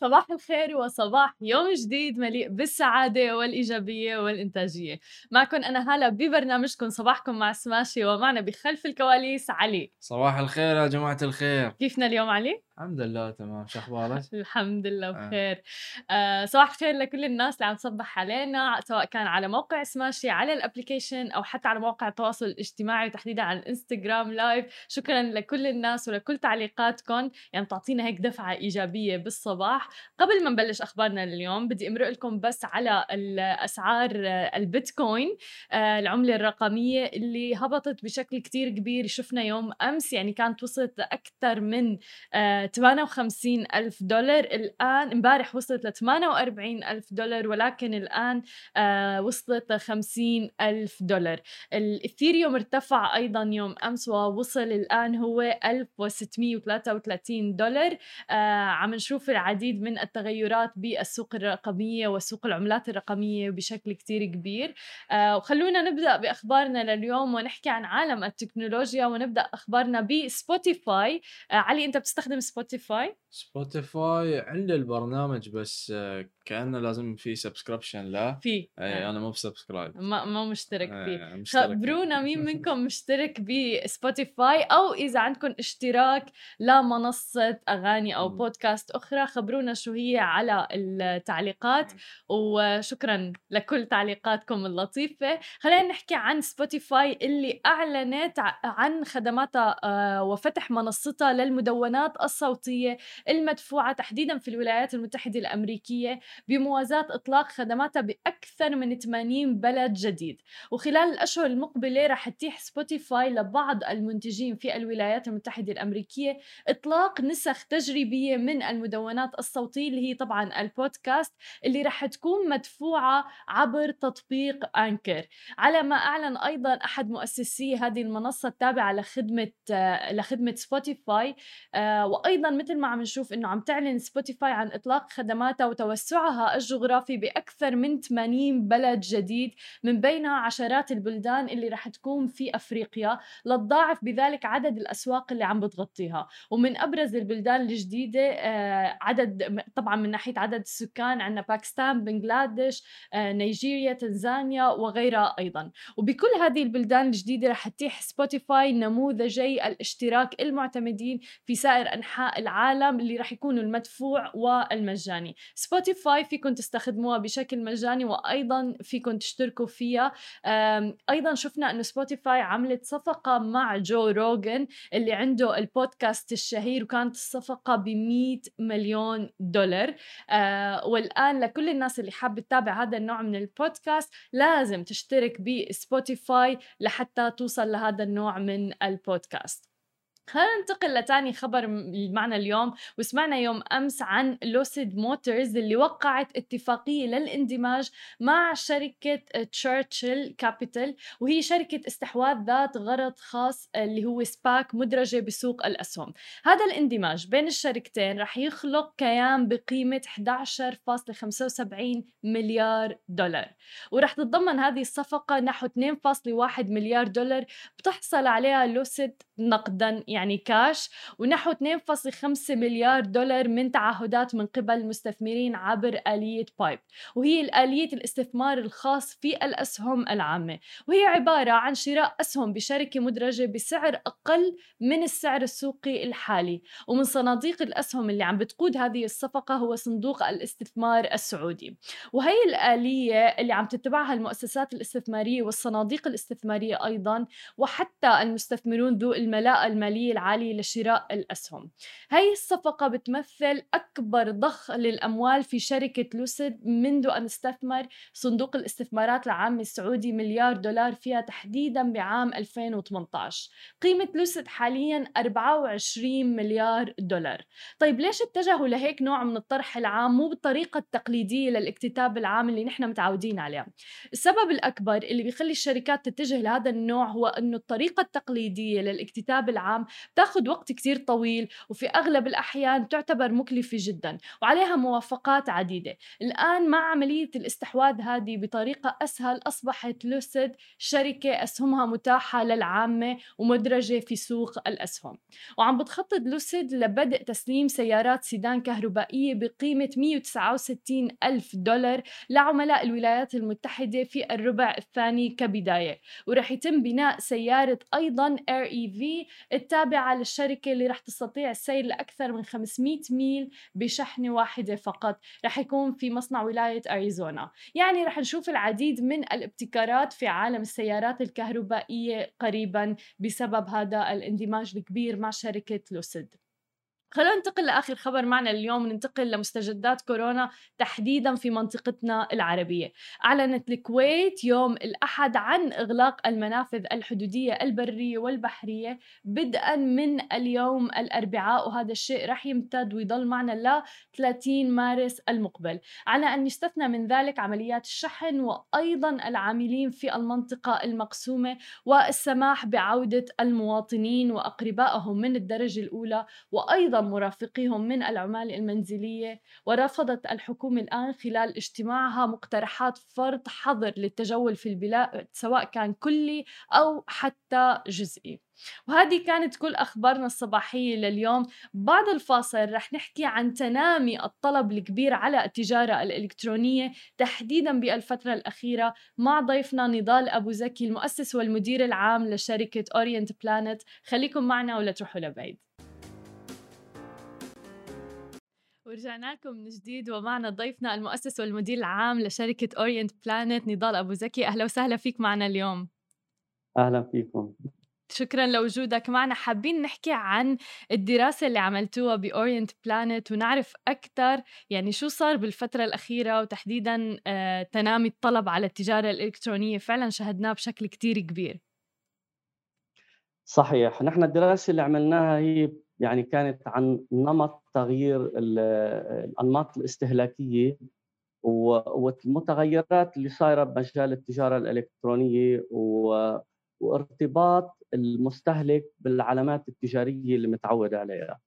صباح الخير وصباح يوم جديد مليء بالسعادة والإيجابية والإنتاجية. معكم أنا هلا ببرنامجكم صباحكم مع سماشي ومعنا بخلف الكواليس علي. صباح الخير يا جماعة الخير. كيفنا اليوم علي؟ الحمد لله تمام. شو أخبارك؟ الحمد لله آه. بخير. آه صباح الخير لكل الناس اللي عم تصبح علينا سواء كان على موقع سماشي على ال application أو حتى على مواقع التواصل الاجتماعي وتحديدا على الانستغرام live شكرا لكل الناس ولكل تعليقاتكم. يعني بتعطينا هيك دفعة إيجابية بالصباح. قبل ما نبلش أخبارنا لليوم بدي أمرق لكم بس على الأسعار البيتكوين آه العملة الرقمية اللي هبطت بشكل كتير كبير. شفنا يوم أمس يعني كانت وصلت لأكثر من آه 58 ألف دولار. الآن امبارح وصلت ل 48 ألف دولار ولكن الآن آه وصلت ل 50 ألف دولار. الإثيريوم ارتفع أيضا يوم أمس ووصل الآن هو 1633 دولار. آه عم نشوف العديد من التغيرات بالسوق الرقمية وسوق العملات الرقمية بشكل كتير كبير. آه وخلونا نبدأ بأخبارنا لليوم ونحكي عن عالم التكنولوجيا ونبدأ أخبارنا بسبوتيفاي. علي أنت بتستخدم سبوتيفاي سبوتيفاي عندي البرنامج بس آه، كأنه لازم في subscription لا في إي آه. أنا مو ب subscribe ما ما مشترك فيه. خبرونا مين منكم مشترك بسبوتيفاي أو إذا عندكم اشتراك لمنصه أغاني أو بودكاست أخرى خبرونا شو هي على التعليقات. وشكرا لكل تعليقاتكم اللطيفة. خلينا نحكي عن سبوتيفاي اللي أعلنت عن خدماتها آه، وفتح منصتها للمدونات الصوتيه المدفوعة تحديدا في الولايات المتحدة الأمريكية بموازاة إطلاق خدماتها بأكثر من 80 بلد جديد. وخلال الأشهر المقبلة رح تتيح سبوتيفاي لبعض المنتجين في الولايات المتحدة الأمريكية إطلاق نسخ تجريبية من المدونات الصوتية اللي هي طبعا البودكاست اللي رح تكون مدفوعة عبر تطبيق Anchor. على ما أعلن أيضا أحد مؤسسي هذه المنصة التابعة لخدمة لخدمة سبوتيفاي آه، وأيضا مثل ما عم نشوف إنه عم تعلن سبوتيفاي عن إطلاق خدماتها وتوسعها الجغرافي بأكثر من 80 بلد جديد من بينها عشرات البلدان اللي رح تكون في أفريقيا لتضاعف بذلك عدد الأسواق اللي عم بتغطيها. ومن أبرز البلدان الجديدة آه، عدد طبعا من ناحية عدد السكان عندنا باكستان بنغلاديش آه، نيجيريا تنزانيا وغيرها أيضا. وبكل هذه البلدان الجديدة رح تتيح سبوتيفاي نموذجي الاشتراك المعتمدين في سائر أنحاء العالم اللي رح يكونوا المدفوع والمجاني. سبوتيفاي سبوتيفاي فيكم تستخدموها بشكل مجاني وأيضا فيكم تشتركوا فيها. أيضا شفنا إنه سبوتيفاي عملت صفقة مع جو روجن اللي عنده البودكاست الشهير وكانت الصفقة ب 100 مليون دولار. آه، والآن لكل الناس اللي حابة تتابع هذا النوع من البودكاست لازم تشترك بسبوتيفاي لحتى توصل لهذا النوع من البودكاست. خلينا ننتقل لتاني خبر معنا اليوم وسمعنا يوم أمس عن Lucid Motors اللي وقعت اتفاقية للاندماج مع شركة Churchill Capital وهي شركة استحواذ ذات غرض خاص اللي هو SPAC مدرجة بسوق الأسهم. هذا الاندماج بين الشركتين رح يخلق كيان بقيمة 11.75 مليار دولار. ورح تتضمن هذه الصفقة نحو 2.1 مليار دولار بتحصل عليها Lucid نقدا يعني كاش ونحو 2.5 مليار دولار من تعهدات من قبل المستثمرين عبر آلية PIPE وهي الآلية الاستثمار الخاص في الأسهم العامة. وهي عبارة عن شراء أسهم بشركة مدرجة بسعر أقل من السعر السوقي الحالي. ومن صناديق الأسهم اللي عم بتقود هذه الصفقة هو صندوق الاستثمار السعودي. وهي الآلية اللي عم تتبعها المؤسسات الاستثمارية والصناديق الاستثمارية أيضا وحتى المستثمرون ذو الملاءة المالية العالية لشراء الأسهم. هاي الصفقة بتمثل أكبر ضخ للأموال في شركة لوسيد منذ أن استثمر صندوق الاستثمارات العام السعودي مليار دولار فيها تحديدا بعام 2018 قيمة لوسيد حاليا 24 مليار دولار. طيب ليش اتجهوا لهيك نوع من الطرح العام؟ مو بالطريقة التقليدية للاكتتاب العام اللي نحن متعودين عليها. السبب الأكبر اللي بيخلي الشركات تتجه لهذا النوع هو أنه الطريقة التقليدية للاكتتاب العام بتاخد وقت كتير طويل وفي أغلب الأحيان تعتبر مكلفة جدا وعليها موافقات عديدة. الآن مع عملية الاستحواذ هذه بطريقة أسهل أصبحت لوسيد شركة أسهمها متاحة للعامة ومدرجة في سوق الأسهم. وعم بتخطط لوسيد لبدء تسليم سيارات سيدان كهربائية بقيمة 169 ألف دولار لعملاء الولايات المتحدة في الربع الثاني كبداية. ورح يتم بناء سيارة أيضا Air EV التابعة للشركة اللي رح تستطيع السير لأكثر من 500 ميل بشحنة واحدة فقط. رح يكون في مصنع ولاية أريزونا. يعني رح نشوف العديد من الابتكارات في عالم السيارات الكهربائية قريبا بسبب هذا الاندماج الكبير مع شركة لوسيد. خلونا ننتقل لآخر خبر معنا اليوم ننتقل لمستجدات كورونا تحديدا في منطقتنا العربية. أعلنت الكويت يوم الأحد عن إغلاق المنافذ الحدودية البرية والبحرية بدءا من اليوم الأربعاء وهذا الشيء رح يمتد ويضل معنا ل 30 مارس المقبل، على أن يستثنى من ذلك عمليات الشحن وأيضا العاملين في المنطقة المقسومة والسماح بعودة المواطنين وأقربائهم من الدرجة الأولى وأيضا مرافقيهم من العمال المنزلية ورفضت الحكومة الآن خلال اجتماعها مقترحات فرض حظر للتجول في البلاد سواء كان كلي أو حتى جزئي. وهذه كانت كل أخبارنا الصباحية لليوم. بعد الفاصل رح نحكي عن تنامي الطلب الكبير على التجارة الإلكترونية تحديدا بالفترة الأخيرة مع ضيفنا نضال أبو زكي المؤسس والمدير العام لشركة Orient Planet. خليكم معنا ولا تروحوا لبعيد. ورجعنا لكم من جديد ومعنا ضيفنا المؤسس والمدير العام لشركة Orient Planet نضال أبو زكي. أهلا وسهلا فيك معنا اليوم. أهلا فيكم. شكرا لوجودك معنا. حابين نحكي عن الدراسة اللي عملتوها ب Orient Planet ونعرف أكثر يعني شو صار بالفترة الأخيرة وتحديدا آه، تنامي الطلب على التجارة الإلكترونية. فعلا شهدناه بشكل كتير كبير. صحيح. نحن الدراسة اللي عملناها هي يعني كانت عن نمط تغيير الأنماط الاستهلاكية والمتغيرات اللي صايرة بمجال التجارة الإلكترونية وارتباط المستهلك بالعلامات التجارية اللي متعود عليها.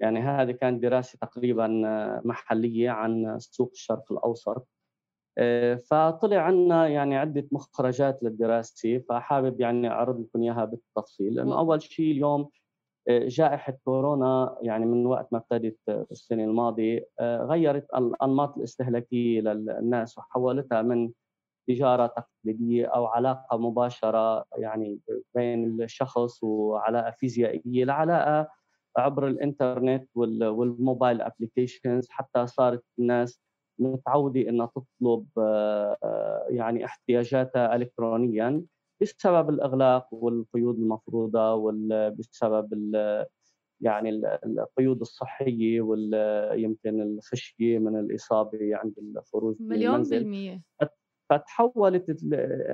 يعني هذه كانت دراسة تقريبا محلية عن سوق الشرق الأوسط. فطلع عنا يعني عدة مخرجات للدراسة فحابب يعني أعرض لكم إياها بالتفصيل لأنه أول شيء اليوم جائحة كورونا يعني من وقت ما ابتدت السنة الماضية آه، غيرت الأنماط الاستهلاكية للناس وحولتها من تجارة تقليدية أو علاقة مباشرة يعني بين الشخص وعلاقة فيزيائية لعلاقة عبر الإنترنت والموبايل أبليكيشنز حتى صارت الناس متعودة إنها تطلب آه، يعني احتياجاتها إلكترونيا. بسبب الأغلاق والقيود المفروضة وبسبب يعني القيود الصحية ويمكن الخشية من الإصابة عند الخروج مليون بالمية. فتحولت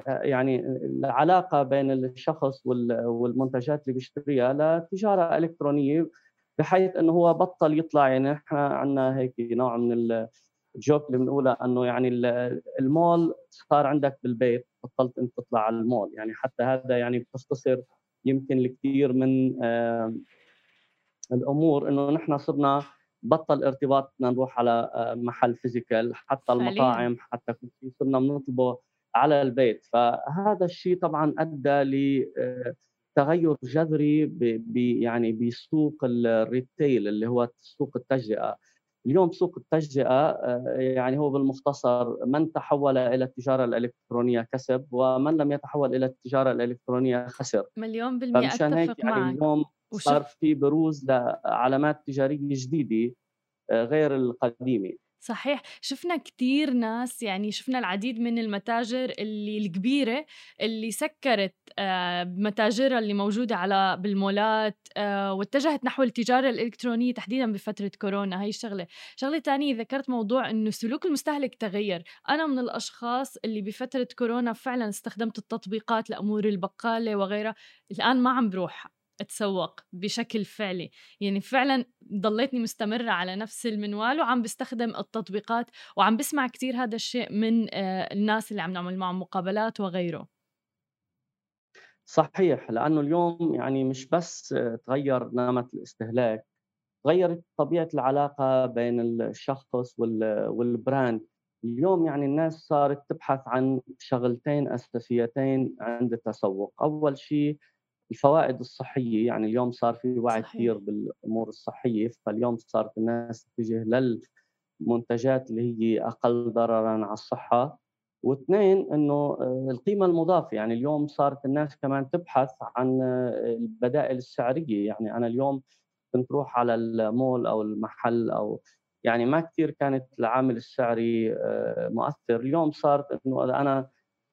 يعني العلاقة بين الشخص والمنتجات اللي بيشتريها لتجارة إلكترونية بحيث إنه هو بطل يطلع يعني نحن عندنا هيك نوع من الجوك اللي بنقولها إنه يعني المول صار عندك بالبيت بطلت انت تطلع على المول. يعني حتى هذا يعني بتختصر يمكن الكثير من الأمور إنه نحن صرنا بطل ارتباطنا نروح على محل physical حتى المطاعم حتى كل شيء. صرنا بنطلبه على البيت. فهذا الشيء طبعا أدى لتغير جذري يعني بسوق ال retail اللي هو سوق التجزئة. اليوم سوق التجزئه آه، يعني هو بالمختصر من تحول إلى التجارة الإلكترونية كسب ومن لم يتحول إلى التجارة الإلكترونية خسر. مليون بالمئة اتفق هيك يعني معك. اليوم صار في بروز لعلامات تجارية جديدة آه، غير القديمة. صحيح. شفنا كتير ناس يعني شفنا العديد من المتاجر اللي الكبيرة اللي سكرت آه، متاجرها اللي موجودة على بالمولات آه، واتجهت نحو التجارة الإلكترونية تحديدا بفترة كورونا. هاي الشغلة. شغلة تانية ذكرت موضوع أنه سلوك المستهلك تغير. أنا من الأشخاص اللي بفترة كورونا فعلا استخدمت التطبيقات لأمور البقالة وغيرها. الآن ما عم بروح. أتسوق بشكل فعلي. يعني فعلا ضليتني مستمرة على نفس المنوال وعم بستخدم التطبيقات وعم بسمع كتير هذا الشيء من آه، الناس اللي عم نعمل معهم مقابلات وغيره. صحيح لأنه اليوم يعني مش بس تغير نمط الاستهلاك تغيرت طبيعة العلاقة بين الشخص والبراند. اليوم يعني الناس صارت تبحث عن شغلتين أساسيتين عند التسوق. أول شيء الفوائد الصحية يعني اليوم صار في وعي كثير بالأمور الصحية فاليوم صارت الناس تتجه للمنتجات اللي هي أقل ضررا على الصحة. واثنين إنه آه، القيمة المضافة يعني اليوم صارت الناس كمان تبحث عن آه، البدائل السعرية. يعني أنا اليوم كنت روح على المول أو المحل أو يعني ما كثير كانت العامل السعري آه، مؤثر. اليوم صارت إنه أنا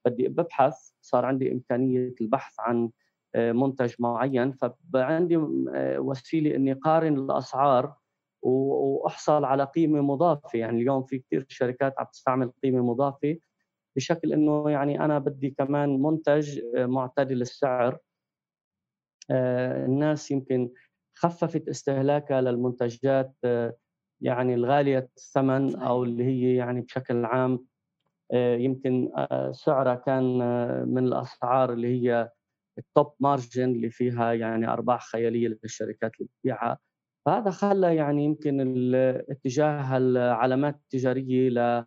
بدي ببحث صار عندي إمكانية البحث عن منتج معين فعندي وسيلة إني قارن الأسعار وأحصل على قيمة مضافة. يعني اليوم في كثير شركات عم تستعمل قيمة مضافة بشكل إنه يعني أنا بدي كمان منتج آه، معتدل السعر. آه، الناس يمكن خففت استهلاكها للمنتجات آه، يعني الغالية الثمن أو اللي هي يعني بشكل عام يمكن سعرها كان من الأسعار اللي هي التوب مارجن اللي فيها يعني أرباح خيالية للشركات اللي بتبيعها فهذا خلى يعني يمكن اتجاه العلامات التجارية ل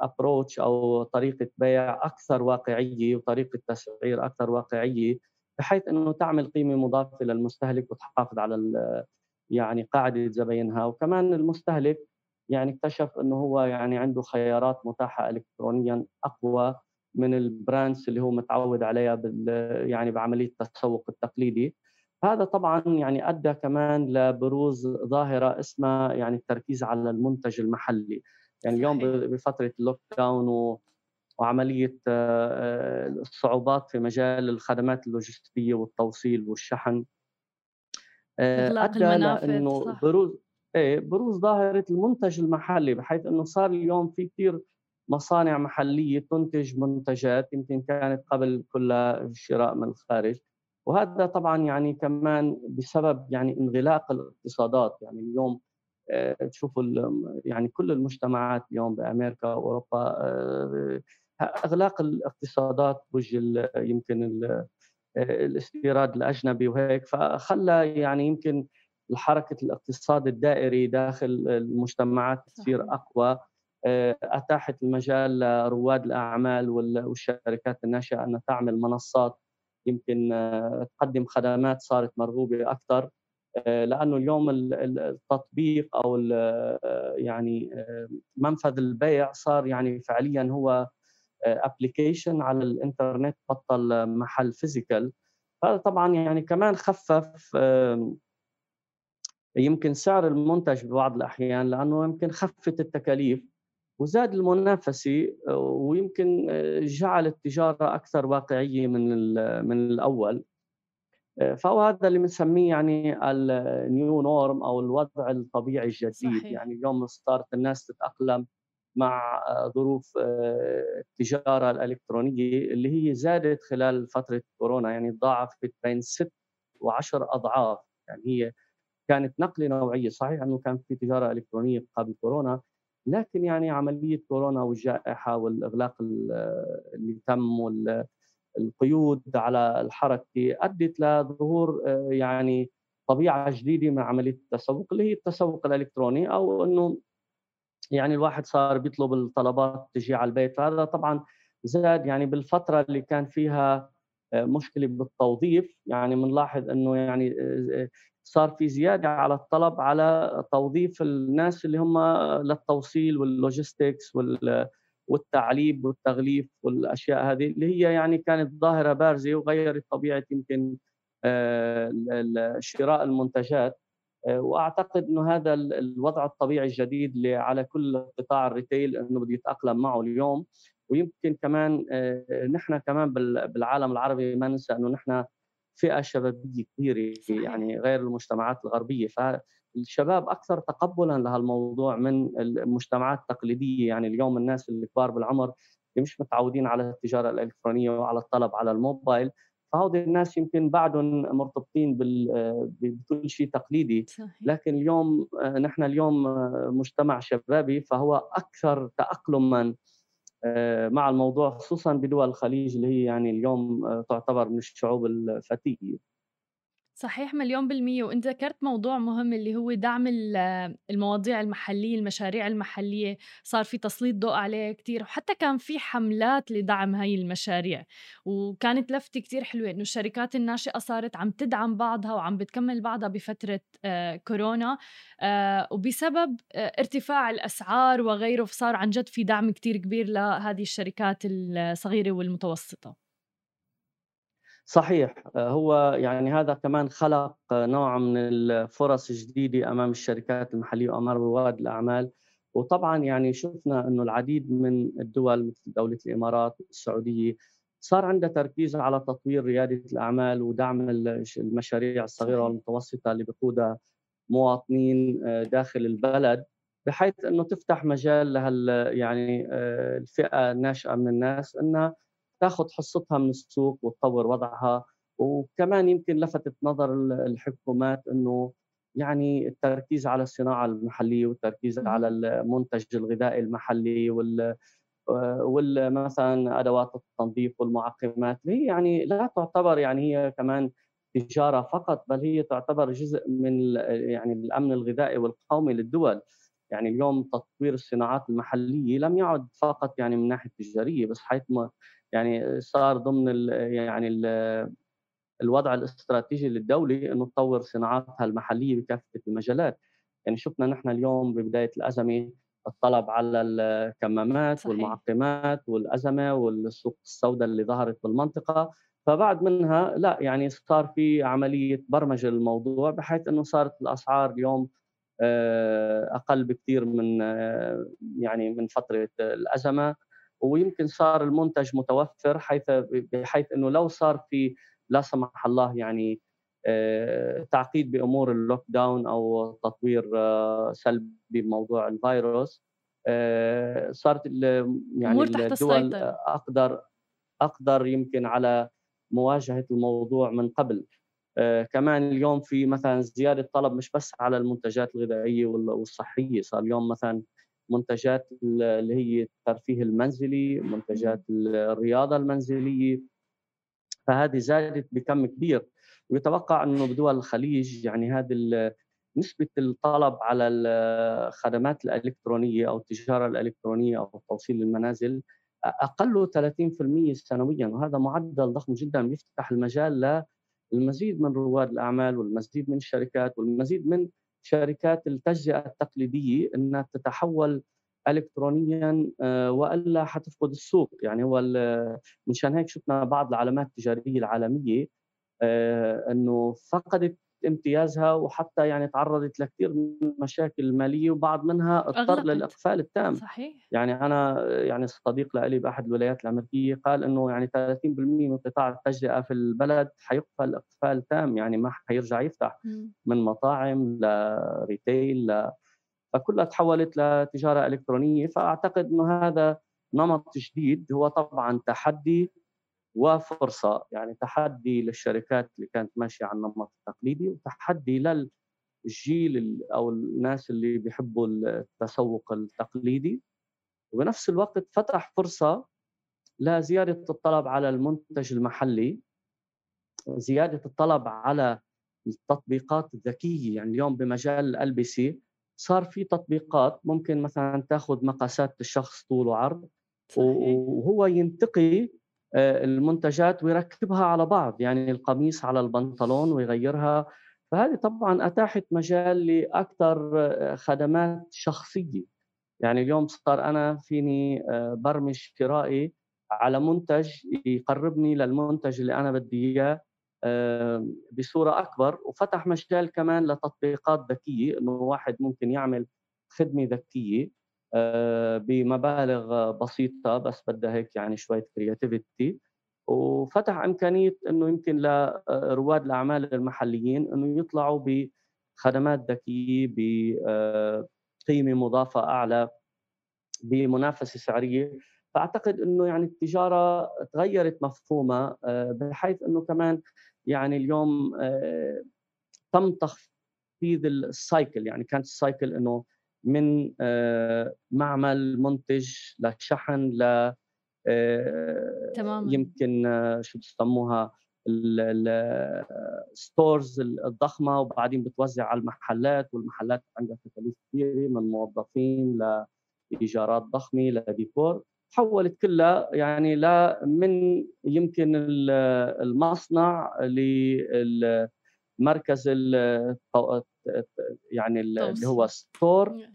approach أو طريقة بيع أكثر واقعية وطريقة تسعير أكثر واقعية بحيث إنه تعمل قيمة مضافة للمستهلك وتحافظ على يعني قاعدة زباينها. وكمان المستهلك يعني اكتشف إنه هو يعني عنده خيارات متاحة الكترونيا أقوى من ال brands اللي هو متعود عليها بال يعني بعملية التسوق التقليدي. هذا طبعا يعني أدى كمان لبروز ظاهرة اسمها يعني التركيز على المنتج المحلي. يعني اليوم بفترة ال lockdown وعملية آه، الصعوبات في مجال الخدمات اللوجستية والتوصيل والشحن آه، أدى لأنه بروز إيه بروز ظاهرة المنتج المحلي بحيث إنه صار اليوم في كثير مصانع محلية تنتج منتجات يمكن كانت قبل كلها شراء من الخارج. وهذا طبعا يعني كمان بسبب يعني انغلاق الاقتصادات. يعني اليوم آه، تشوفوا يعني كل المجتمعات اليوم بأمريكا وأوروبا آه، إغلاق الاقتصادات بوجه يمكن آه، الاستيراد الأجنبي وهيك. فخلى يعني يمكن حركة الاقتصاد الدائري داخل المجتمعات تصير أقوى. أتاحت المجال لرواد الأعمال والشركات الناشئة أن تعمل منصات يمكن تقدم خدمات صارت مرغوبة أكثر آه، لأنه اليوم التطبيق أو يعني آه، منفذ البيع صار يعني فعليا هو application آه، على الإنترنت بطل محل physical هذا طبعا يعني كمان خفف يمكن سعر المنتج ببعض الأحيان لأنه يمكن خفت التكاليف. وزاد المنافسة ويمكن جعل التجارة أكثر واقعية من من الأول. فهو هذا اللي بنسميه يعني النيو نورم أو الوضع الطبيعي الجديد. صحيح. يعني اليوم صارت الناس تتأقلم مع ظروف آه، التجارة الإلكترونية اللي هي زادت خلال فترة كورونا. يعني تضاعفت بين ست وعشر أضعاف. يعني هي كانت نقلة نوعية. صحيح إنه كان في تجارة إلكترونية قبل كورونا لكن يعني عملية كورونا والجائحة والإغلاق اللي تم وال القيود على الحركة أدت لظهور آه، يعني طبيعة جديدة من عملية التسوق اللي هي التسوق الإلكتروني أو إنه يعني الواحد صار بيطلب الطلبات تجي على البيت. فهذا طبعا زاد يعني بالفترة اللي كان فيها آه، مشكلة بالتوظيف. يعني بنلاحظ إنه يعني آه، صار في زيادة على الطلب على توظيف الناس اللي هم للتوصيل وال logistics وال والتعليب والتغليف والأشياء هذه اللي هي يعني كانت ظاهرة بارزة وغيرت طبيعة يمكن آه، شراء المنتجات. آه، وأعتقد إنه هذا الوضع الطبيعي الجديد اللي على كل قطاع ال retail إنه بده يتاقلم معه اليوم. ويمكن كمان آه، نحن كمان بالعالم العربي ما ننسى إنه نحن فئة شبابية كبيرة يعني غير المجتمعات الغربية. الشباب أكثر تقبلا لهالموضوع من المجتمعات التقليدية. يعني اليوم الناس الكبار بالعمر اللي مش متعودين على التجارة الإلكترونية وعلى الطلب على الموبايل فهؤلاء الناس يمكن بعدهم مرتبطين بكل شيء تقليدي. لكن اليوم نحن اليوم مجتمع شبابي فهو أكثر تاقلما مع الموضوع خصوصا بدول الخليج اللي هي يعني اليوم تعتبر من الشعوب الفتية. صحيح مليون بالمية. وأنت ذكرت موضوع مهم اللي هو دعم المواضيع المحلية المشاريع المحلية. صار في تسليط ضوء عليه كتير. وحتى كان في حملات لدعم هاي المشاريع. وكانت لفتة كتير حلوة إنه الشركات الناشئة صارت عم تدعم بعضها وعم بتكمل بعضها بفترة آه، كورونا. آه، وبسبب آه، ارتفاع الأسعار وغيره صار عن جد في دعم كتير كبير لهذه الشركات الصغيرة والمتوسطة. صحيح هو يعني هذا كمان خلق نوع من الفرص الجديده أمام الشركات المحلية وأمام رواد الأعمال. وطبعا يعني شفنا إنه العديد من الدول مثل دولة الإمارات والسعودية صار عندها تركيز على تطوير ريادة الأعمال ودعم المشاريع الصغيرة والمتوسطة اللي بقودها مواطنين داخل البلد بحيث إنه تفتح مجال لهال يعني الفئة الناشئة من الناس إنها تاخذ حصتها من السوق وتطور وضعها وكمان يمكن لفتت نظر الحكومات إنه يعني التركيز على الصناعة المحلية والتركيز على المنتج الغذائي المحلي وال والمثلا أدوات التنظيف والمعقمات هي يعني لا تعتبر يعني هي كمان تجارة فقط بل هي تعتبر جزء من يعني الأمن الغذائي والقومي للدول. يعني اليوم تطوير الصناعات المحلية لم يعد فقط يعني من ناحية تجارية بس حيث ما يعني صار ضمن ال يعني ال الوضع الاستراتيجي للدولة إنه تطور صناعاتها المحلية بكافة المجالات يعني شفنا نحن اليوم ببداية الأزمة الطلب على الكمامات صحيح. والمعقمات والأزمة والسوق السوداء اللي ظهرت بالمنطقة فبعد منها لا يعني صار في عملية برمجه للموضوع بحيث إنه صارت الأسعار اليوم أقل بكثير من آه، يعني من فترة الأزمة. ويمكن صار المنتج متوفر حيث بحيث إنه لو صار في لا سمح الله يعني آه، تعقيد بأمور اللوك داون أو تطوير آه، سلبي بموضوع الفيروس آه، صارت يعني الدول أقدر أقدر يمكن على مواجهة الموضوع من قبل. كمان اليوم في مثلا زيادة طلب مش بس على المنتجات الغذائية والصحية صار اليوم مثلا منتجات اللي هي الترفيه المنزلي منتجات الرياضة المنزلية. فهذه زادت بكم كبير. ويتوقع أنه بدول الخليج يعني هذه نسبة الطلب على الخدمات الإلكترونية أو التجارة الإلكترونية أو توصيل المنازل أقل 30% سنويا. وهذا معدل ضخم جدا يفتح المجال للمزيد من رواد الأعمال والمزيد من الشركات والمزيد من شركات التجزئة التقليدية إنها تتحول الكترونيا آه، وإلا حتفقد السوق. يعني هو مشان هيك شفنا بعض العلامات التجارية العالمية آه، إنه فقدت امتيازها وحتى يعني تعرضت لكثير من المشاكل الماليه وبعض منها اضطر للإقفال التام. صحيح. يعني أنا يعني صديق لي بأحد الولايات الأمريكية قال إنه يعني 30% من قطاع التجزئة في البلد حيقفل إقفال تام يعني ما حيرجع يفتح من مطاعم لريتيل ل... فكلها تحولت لتجارة إلكترونية. فأعتقد إنه هذا نمط جديد هو طبعا تحدي وفرصة يعني تحدي للشركات اللي كانت ماشية على النمط التقليدي وتحدي للجيل أو الناس اللي بيحبوا التسوق التقليدي وبنفس الوقت فتح فرصة لزيادة الطلب على المنتج المحلي زيادة الطلب على التطبيقات الذكية يعني اليوم بمجال الالبسه صار في تطبيقات ممكن مثلا تاخذ مقاسات الشخص طول وعرض صحيح. وهو ينتقي المنتجات ويركبها على بعض يعني القميص على البنطلون ويغيرها. فهذه طبعا أتاحت مجال لأكثر آه، خدمات شخصية. يعني اليوم صار أنا فيني آه، برمج شرائي على منتج يقربني للمنتج اللي أنا بدي إياه بصورة أكبر. وفتح مجال كمان لتطبيقات ذكية إنه واحد ممكن يعمل خدمة ذكية. آه، بمبالغ بسيطة بس بدها هيك يعني شوية كرياتيفيتي وفتح إمكانية إنه يمكن لرواد الأعمال المحليين إنه يطلعوا بخدمات ذكية بقيمه مضافة أعلى بمنافسة سعرية. فأعتقد إنه يعني التجارة تغيرت مفهومها آه، بحيث إنه كمان يعني اليوم آه، تم تخفيض ال cycle يعني كانت ال cycle إنه من معمل منتج لشحن ل تمام يمكن شو بسموها ال stores الضخمة وبعدين بتوزع على المحلات والمحلات عندها تكاليف كبيره من موظفين لإيجارات ضخمة لديكور. تحولت كلها يعني ل من يمكن المصنع للمركز يعني اللي هو ستور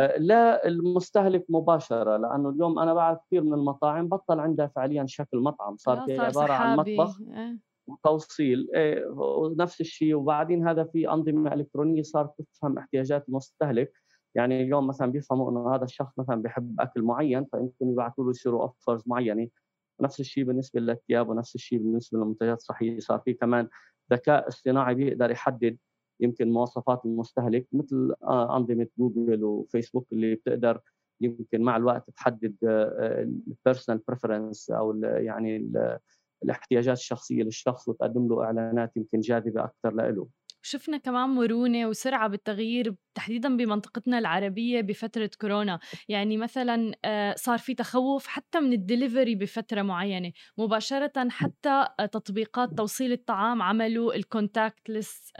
للمستهلك مباشرة لأنه اليوم أنا بعرف كثير من المطاعم بطل عندها فعليا شكل مطعم صار, صار عبارة عن مطبخ إيه. وتوصيل إيه، ونفس الشيء وبعدين هذا في أنظمة إلكترونية صارت تفهم احتياجات المستهلك يعني اليوم مثلا بيفهموا إنه هذا الشخص مثلا بيحب أكل معين فيمكن يبعثوا له يصيروا offers معينة نفس الشيء بالنسبة للثياب ونفس الشيء بالنسبة للمنتجات الصحيه صار في كمان ذكاء اصطناعي بيقدر يحدد يمكن مواصفات المستهلك مثل آه، أنظمة جوجل وفيسبوك اللي بتقدر يمكن مع الوقت تحدد ال personal آه، preference أو يعني الاحتياجات الشخصية للشخص وتقدم له إعلانات يمكن جاذبة أكثر له شفنا كمان مرونة وسرعة بالتغيير تحديدا بمنطقتنا العربية بفترة كورونا. يعني مثلا آه، صار في تخوف حتى من الدليفري بفترة معينة. مباشرة حتى تطبيقات توصيل الطعام عملوا ال contactless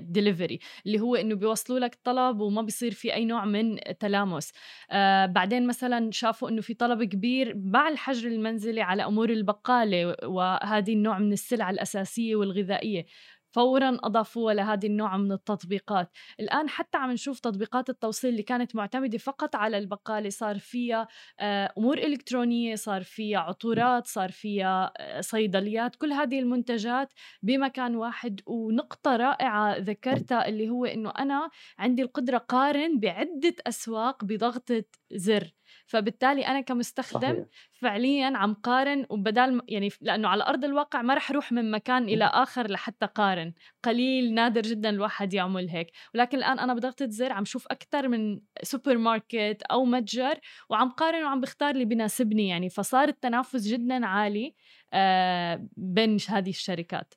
delivery اللي هو إنه بيوصلوا لك طلب وما بيصير في أي نوع من تلامس. آه، بعدين مثلا شافوا إنه في طلب كبير مع الحجر المنزلي على أمور البقالة وهذه النوع من السلع الأساسية والغذائية. فورا اضافوها لهذه النوع من التطبيقات. الآن حتى عم نشوف تطبيقات التوصيل اللي كانت معتمدة فقط على البقالة صار فيها آه، أمور إلكترونية صار فيها عطورات صار فيها آه، صيدليات كل هذه المنتجات بمكان واحد. ونقطة رائعة ذكرتها اللي هو إنه أنا عندي القدرة قارن بعدة أسواق بضغطة زر. فبالتالي أنا كمستخدم صحيح. فعليا عم قارن وبدال يعني لأنه على أرض الواقع ما رح أروح من مكان إلى آخر لحتى قارن. قليل نادر جدا الواحد يعمل هيك. ولكن الآن أنا بضغطة زر عم شوف أكثر من سوبر ماركت أو متجر وعم قارن وعم بختار اللي بناسبني يعني. فصار التنافس جدا عالي آه، بين هذه الشركات.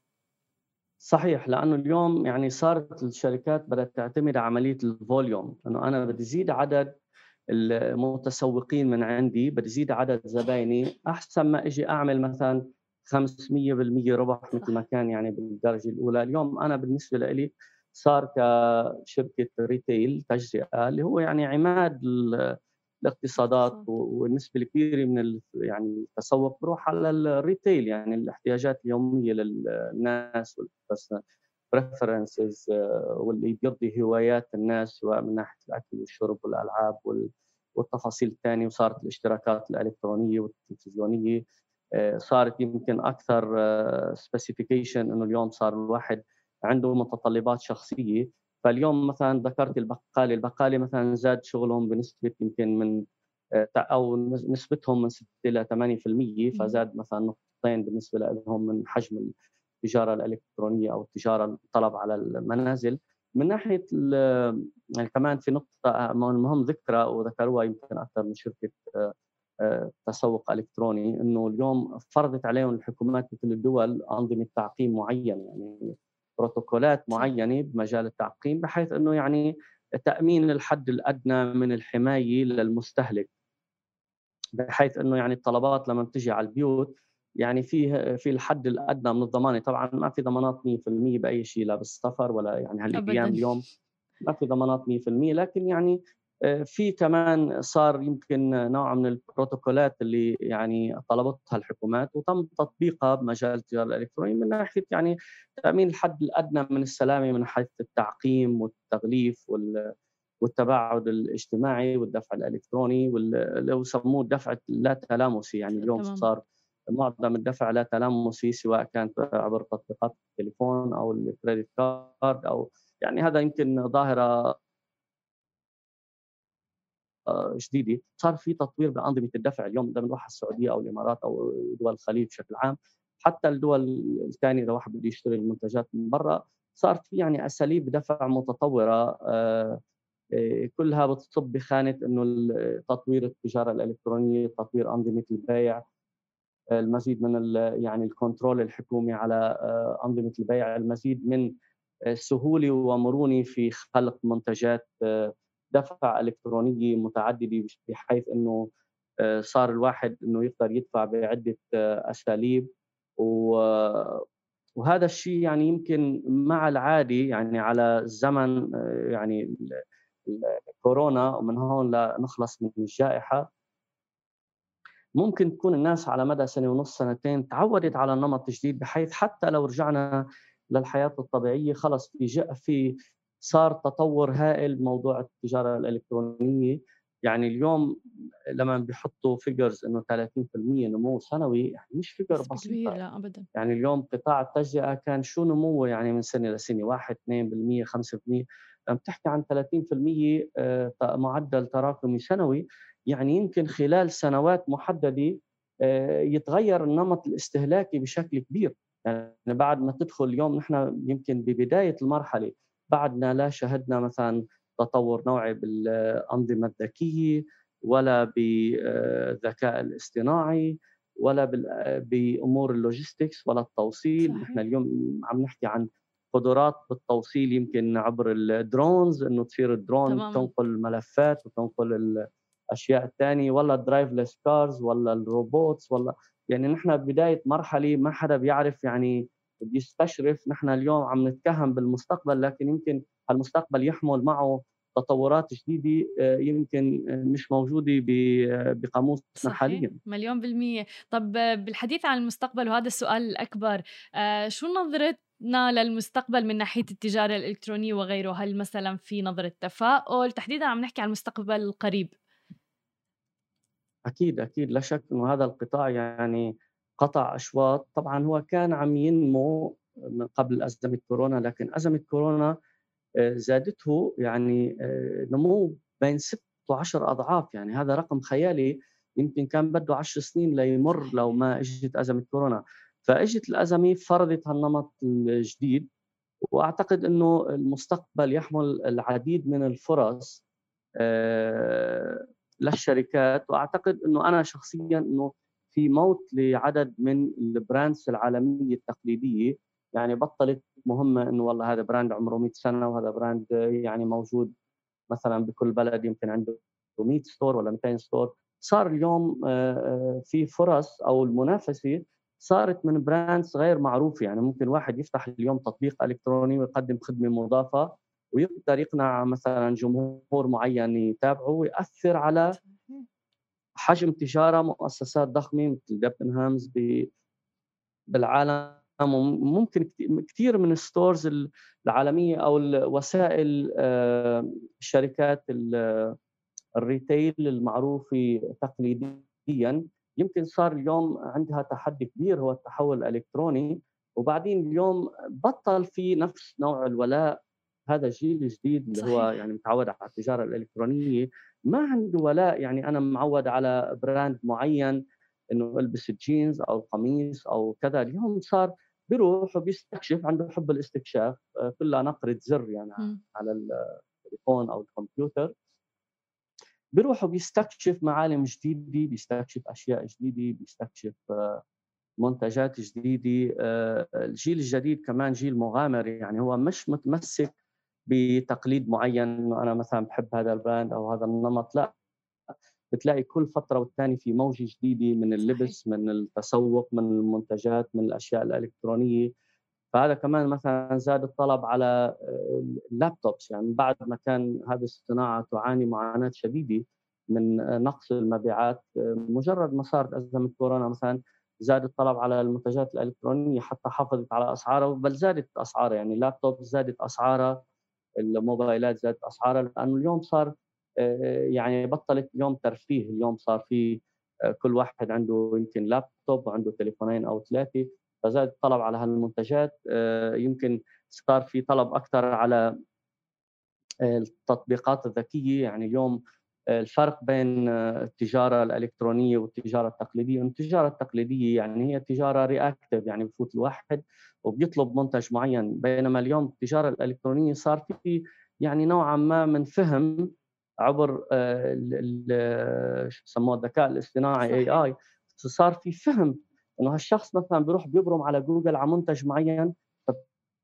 صحيح لأنه اليوم يعني صارت الشركات بدأت تعتمد على عملية ال volume. انه أنا بدي زيد عدد المتسوقين من عندي بدي زيد عدد زبايني أحسن ما إجي أعمل مثلا 500% ربح مثل ما كان يعني بالدرجة الأولى. اليوم أنا بالنسبة لي صار كشركة retail تجزئة اللي هو يعني عماد الاقتصادات والنسبة الكبيرة من يعني التسوق بروح على ال retail يعني الاحتياجات اليومية للناس preferences آه، واللي بيرضي هوايات الناس سواء من ناحية الأكل والشرب والألعاب والتفاصيل الثانية وصارت الاشتراكات الإلكترونية والتلفزيونية آه، صارت يمكن أكثر سبيسيفيكيشن آه، إنه اليوم صار الواحد عنده متطلبات شخصية. فاليوم مثلا ذكرت البقالة، البقالة مثلا زاد شغلهم بنسبة يمكن من أو نسبتهم من 6 إلى 8% فزاد مثلا نقطتين بالنسبة لهم من حجم التجارة الإلكترونية أو التجارة الطلب على المنازل. من ناحية يعني كمان في نقطة مهم ذكرى وذكروها يمكن أكثر من شركة آه، تسوق إلكتروني إنه اليوم فرضت عليهم الحكومات مثل الدول أنظمة تعقيم معينه يعني بروتوكولات معينة بمجال التعقيم بحيث إنه يعني تأمين الحد الأدنى من الحماية للمستهلك. بحيث إنه يعني الطلبات لما بتجي على البيوت يعني في في الحد الأدنى من الضمانة. طبعا ما في ضمانات 100% بأي شيء لا بالسفر ولا يعني هالايام اليوم. ما في ضمانات 100% لكن يعني آه، في كمان صار يمكن نوع من البروتوكولات اللي يعني طلبتها الحكومات وتم تطبيقها بمجال التجارة الإلكترونية من ناحية يعني تأمين الحد الأدنى من السلامة من حيث التعقيم والتغليف وال والتباعد الاجتماعي والدفع الإلكتروني واللي يسموه الدفع اللا تلامسي يعني اليوم صار معظم الدفع لا تلمسي سواء كانت عبر تطبيقات التليفون أو الكريدت كارد أو يعني هذا يمكن ظاهرة آه، جديدة. صار في تطوير بأنظمة الدفع اليوم اذا بنروح السعودية أو الإمارات أو دول الخليج بشكل عام. حتى الدول الثانية إذا واحد بده يشتري المنتجات من برا صارت في يعني أساليب دفع متطورة آه، آه، كلها بتصب بخانة إنه تطوير التجارة الإلكترونية، تطوير أنظمة البيع، المزيد من يعني الكنترول الحكومي على آه، أنظمة البيع المزيد من السهوله ومرونه في خلق منتجات آه، دفع الكترونيه متعددة بحيث إنه آه، صار الواحد إنه يقدر يدفع بعدة أساليب. وهذا الشيء يعني يمكن مع العادي يعني على الزمن يعني الكورونا ومن هون لنخلص من الجائحة. ممكن تكون الناس على مدى سنة ونص سنتين تعودت على النمط الجديد بحيث حتى لو رجعنا للحياة الطبيعية خلص في في صار تطور هائل بموضوع التجارة الإلكترونية. يعني اليوم لما بيحطوا figures إنه 30% نمو سنوي يعني مش figure بسيط كبير لا ابدا. يعني اليوم قطاع التجزئة كان شو نموه يعني من سنة لسنة 1 2% 5% لما تحكي عن 30% آه، معدل تراكمي سنوي يعني يمكن خلال سنوات محددة آه، يتغير النمط الاستهلاكي بشكل كبير. يعني بعد ما تدخل اليوم نحن يمكن ببداية المرحلة بعدنا لا شهدنا مثلا تطور نوعي بالأنظمة الذكية ولا بالذكاء الاصطناعي ولا بأمور ال logistics ولا التوصيل. نحن اليوم عم نحكي عن قدرات بالتوصيل يمكن عبر ال drones إنه تصير الدرون تمام. تنقل الملفات وتنقل الاشياء الثانية ولا ال driverless cars ولا الروبوتس ولا يعني نحن بداية مرحلة ما حدا بيعرف يعني بيستشرف نحن اليوم عم نتكهن بالمستقبل لكن يمكن المستقبل يحمل معه تطورات جديدة آه، يمكن مش موجودة بقاموسنا حاليا. مليون بالمية. طب بالحديث عن المستقبل وهذا السؤال الأكبر آه، شو نظرتنا للمستقبل من ناحية التجارة الإلكترونية وغيره؟ هل مثلا في نظرة تفاؤل؟ تحديدا عم نحكي عن المستقبل القريب. أكيد أكيد. لا شك إنه هذا القطاع يعني قطع أشواط. طبعا هو كان عم ينمو من قبل أزمة كورونا لكن أزمة كورونا آه، زادته يعني آه، نمو بين ست وعشر أضعاف. يعني هذا رقم خيالي. يمكن كان بده عشر سنين ليمر لو ما إجت أزمة كورونا. فإجت الأزمة فرضت هالنمط الجديد. وأعتقد إنه المستقبل يحمل العديد من الفرص آه، للشركات وأعتقد إنه أنا شخصيا إنه في موت لعدد من ال brands العالمية التقليدية. يعني بطلت مهمة إنه والله هذا brand عمره 100 سنة وهذا brand يعني موجود مثلا بكل بلد يمكن عنده 100 store ولا 200 store صار اليوم آه، آه، في فرص أو المنافسة صارت من brands غير معروفة. يعني ممكن واحد يفتح اليوم تطبيق إلكتروني ويقدم خدمة مضافة ويقدر يقنع مثلا جمهور معين يتابعه ويأثر على حجم تجاره مؤسسات ضخمة مثل ديبنهامز بالعالم ممكن كثير من ال stores العالمية أو الوسائل آه، الشركات ال retail المعروفه تقليديا. يمكن صار اليوم عندها تحدي كبير هو التحول الإلكتروني وبعدين اليوم بطل في نفس نوع الولاء هذا الجيل الجديد اللي صحيح. هو يعني متعود على التجارة الإلكترونية. ما عنده ولاء يعني أنا معود على brand معين إنه ألبس الجينز أو القميص أو كذا. اليوم صار بيروح وبيستكشف عنده حب الاستكشاف آه، كلها نقرة زر يعني م. على التليفون أو الكمبيوتر. بيروح وبيستكشف معالم جديدة بيستكشف أشياء جديدة بيستكشف آه، منتجات جديدة. آه، الجيل الجديد كمان جيل مغامر يعني. هو مش متمسك بتقليد معين انه أنا مثلا بحب هذا ال brand أو هذا النمط لا. بتلاقي كل فترة والثانيه في موجة جديدة من اللبس من التسوق من المنتجات من الأشياء الإلكترونية. فهذا كمان مثلا زاد الطلب على ال laptops يعني بعد ما كان هذه الصناعة تعاني معاناة شديدة من نقص المبيعات مجرد ما صارت أزمة كورونا مثلا زاد الطلب على المنتجات الإلكترونية حتى حافظت على اسعارها بل زادت اسعارها يعني اللابتوب زادت اسعارها الموبايلات زادت أسعارها لأنه اليوم صار آه، يعني بطلت اليوم ترفيه اليوم صار في آه، كل واحد عنده يمكن لابتوب وعنده تليفونين أو ثلاثة فزاد الطلب على هالمنتجات آه، يمكن صار في طلب أكثر على التطبيقات الذكية يعني اليوم الفرق بين التجارة الإلكترونية والتجارة التقليدية، التجارة التقليدية يعني هي تجارة reactive يعني بفوت الواحد وبيطلب منتج معين. بينما اليوم التجارة الإلكترونية صار في يعني نوعا ما من فهم عبر آه، شو بسموه الذكاء الاصطناعي AI صار في فهم إنه هالشخص مثلا بيروح بيبرم على جوجل على منتج معين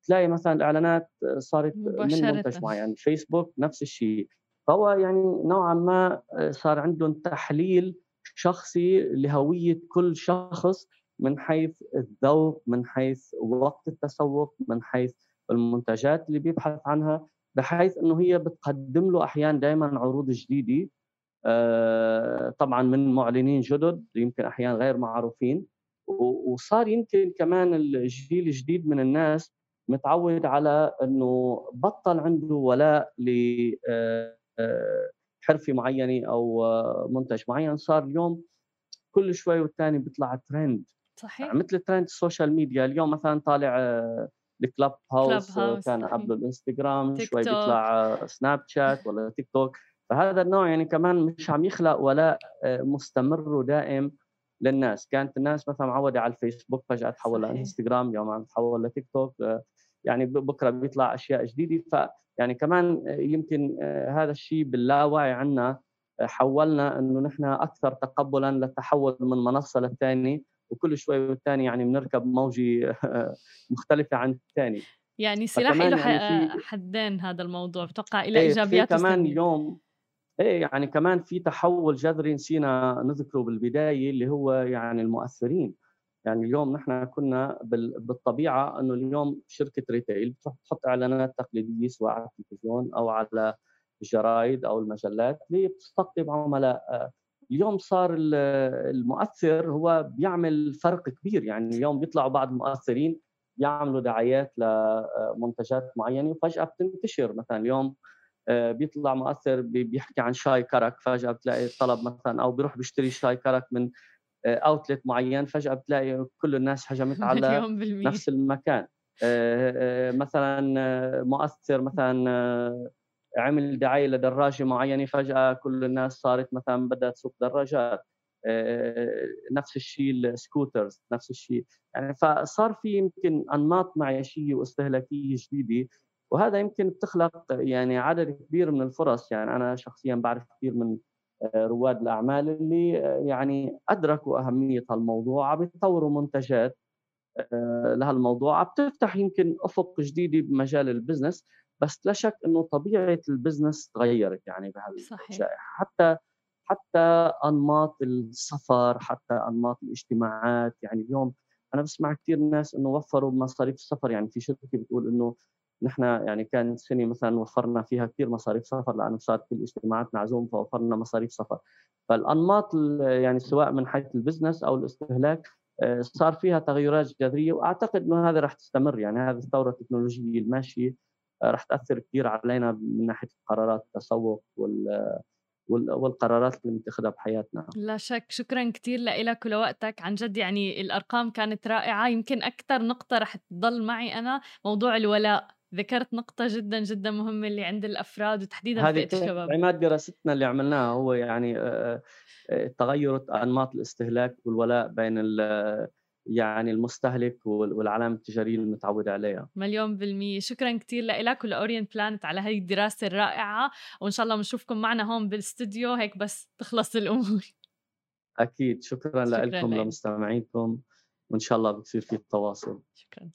تلاقي مثلا الإعلانات صارت من منتج معين. فيسبوك نفس الشيء. فهو يعني نوعا ما صار عندهم تحليل شخصي لهوية كل شخص من حيث الذوق من حيث وقت التسوق من حيث المنتجات اللي بيبحث عنها بحيث إنه هي بتقدم له أحيانا دائما عروض جديدة آه، طبعا من معلنين جدد يمكن أحيانا غير معروفين. وصار يمكن كمان الجيل الجديد من الناس متعود على إنه بطل عنده ولاء لحرفه آه، معينة أو منتج معين صار اليوم كل شوي والثاني بيطلع ترند صحيح. مثل trend ال social media اليوم مثلا طالع آه، ال Clubhouse, house كان قبله الانستغرام شوي بيطلع سناب شات ولا تيك توك فهذا النوع يعني كمان مش عم يخلق ولاء آه، مستمر ودائم للناس. كانت الناس مثلا معودة على الفيسبوك فجأة تحول لإنستغرام اليوم عم تحول لتيك توك آه، يعني بكرة بيطلع أشياء جديدة. ف يعني كمان يمكن هذا الشيء باللاوعي عنا حولنا إنه نحن أكثر تقبلا للتحول من منصة للثانيه وكل شوي والثاني يعني بنركب موجة مختلفة عن الثاني. يعني سلاح له يعني حدين هذا الموضوع بتوقع له إيه إيجابيات كمان اليوم إيه يعني كمان في تحول جذري نسينا نذكره بالبداية اللي هو يعني المؤثرين. يعني اليوم نحن كنا بالطبيعة إنه اليوم شركة ريتيل بتحط إعلانات تقليدية سواء على التلفزيون أو على الجرايد أو المجلات اللي بتستقطب عملاء. اليوم صار المؤثر هو بيعمل فرق كبير يعني اليوم بيطلعوا بعض المؤثرين يعملوا دعايات لمنتجات معينة وفجأة بتنتشر. مثلا اليوم آه، بيطلع مؤثر بيحكي عن شاي كرك فجأة بتلاقي طلب مثلا أو بيروح بيشتري شاي كرك من outlet آه، معين فجأة بتلاقي كل الناس هجمت على نفس المكان. آه، مثلا مؤثر مثلا عمل دعاية لدراجة معينة فجأة كل الناس صارت مثلا بدها تسوق دراجات. آه، نفس الشيء ال scooters نفس الشيء. يعني فصار في يمكن أنماط معيشية واستهلاكية جديدة وهذا يمكن بتخلق يعني عدد كبير من الفرص. يعني أنا شخصيا بعرف كثير من آه، رواد الأعمال اللي آه، يعني أدركوا أهمية هالموضوع عم يطوروا منتجات لهالموضوع. عم تفتح يمكن أفق جديدة بمجال ال business بس لا شك إنه طبيعة ال business تغيرت يعني بهالجائحه حتى حتى أنماط السفر حتى أنماط الاجتماعات يعني اليوم أنا بسمع كثير ناس إنه وفروا مصاريف السفر. يعني في شركة بتقول إنه نحن يعني كان سنة مثلا وفرنا فيها كثير مصاريف سفر لأنه صارت كل اجتماعات معزوم فوفرنا مصاريف سفر. فالأنماط يعني سواء من حيث البزنس أو الاستهلاك آه، صار فيها تغيرات جذرية وأعتقد إنه هذا راح تستمر. يعني هذه الثورة التكنولوجية الماشية آه، راح تأثر كثير علينا من ناحية قرارات التسوق وال والقرارات اللي بنتخذها بحياتنا. لا شك. شكرا كثير لك ولوقتك. عن جد يعني الأرقام كانت رائعة. يمكن أكثر نقطة رح تضل معي أنا موضوع الولاء. ذكرت نقطة جدا جدا مهمة اللي عند الأفراد وتحديدا فئة الشباب عماد دراستنا اللي عملناها هو يعني آه، آه، تغير أنماط الاستهلاك والولاء بين يعني المستهلك والعلامة التجارية المتعود عليها. مليون بالمية. شكرا كتير لك ولأورينت بلانت على هاي الدراسة الرائعة. وإن شاء الله بنشوفكم معنا هون بالاستوديو هيك بس تخلص الأمور. أكيد. شكرا, شكرا لكم لمستمعينكم وإن شاء الله بتصير في التواصل شكرا.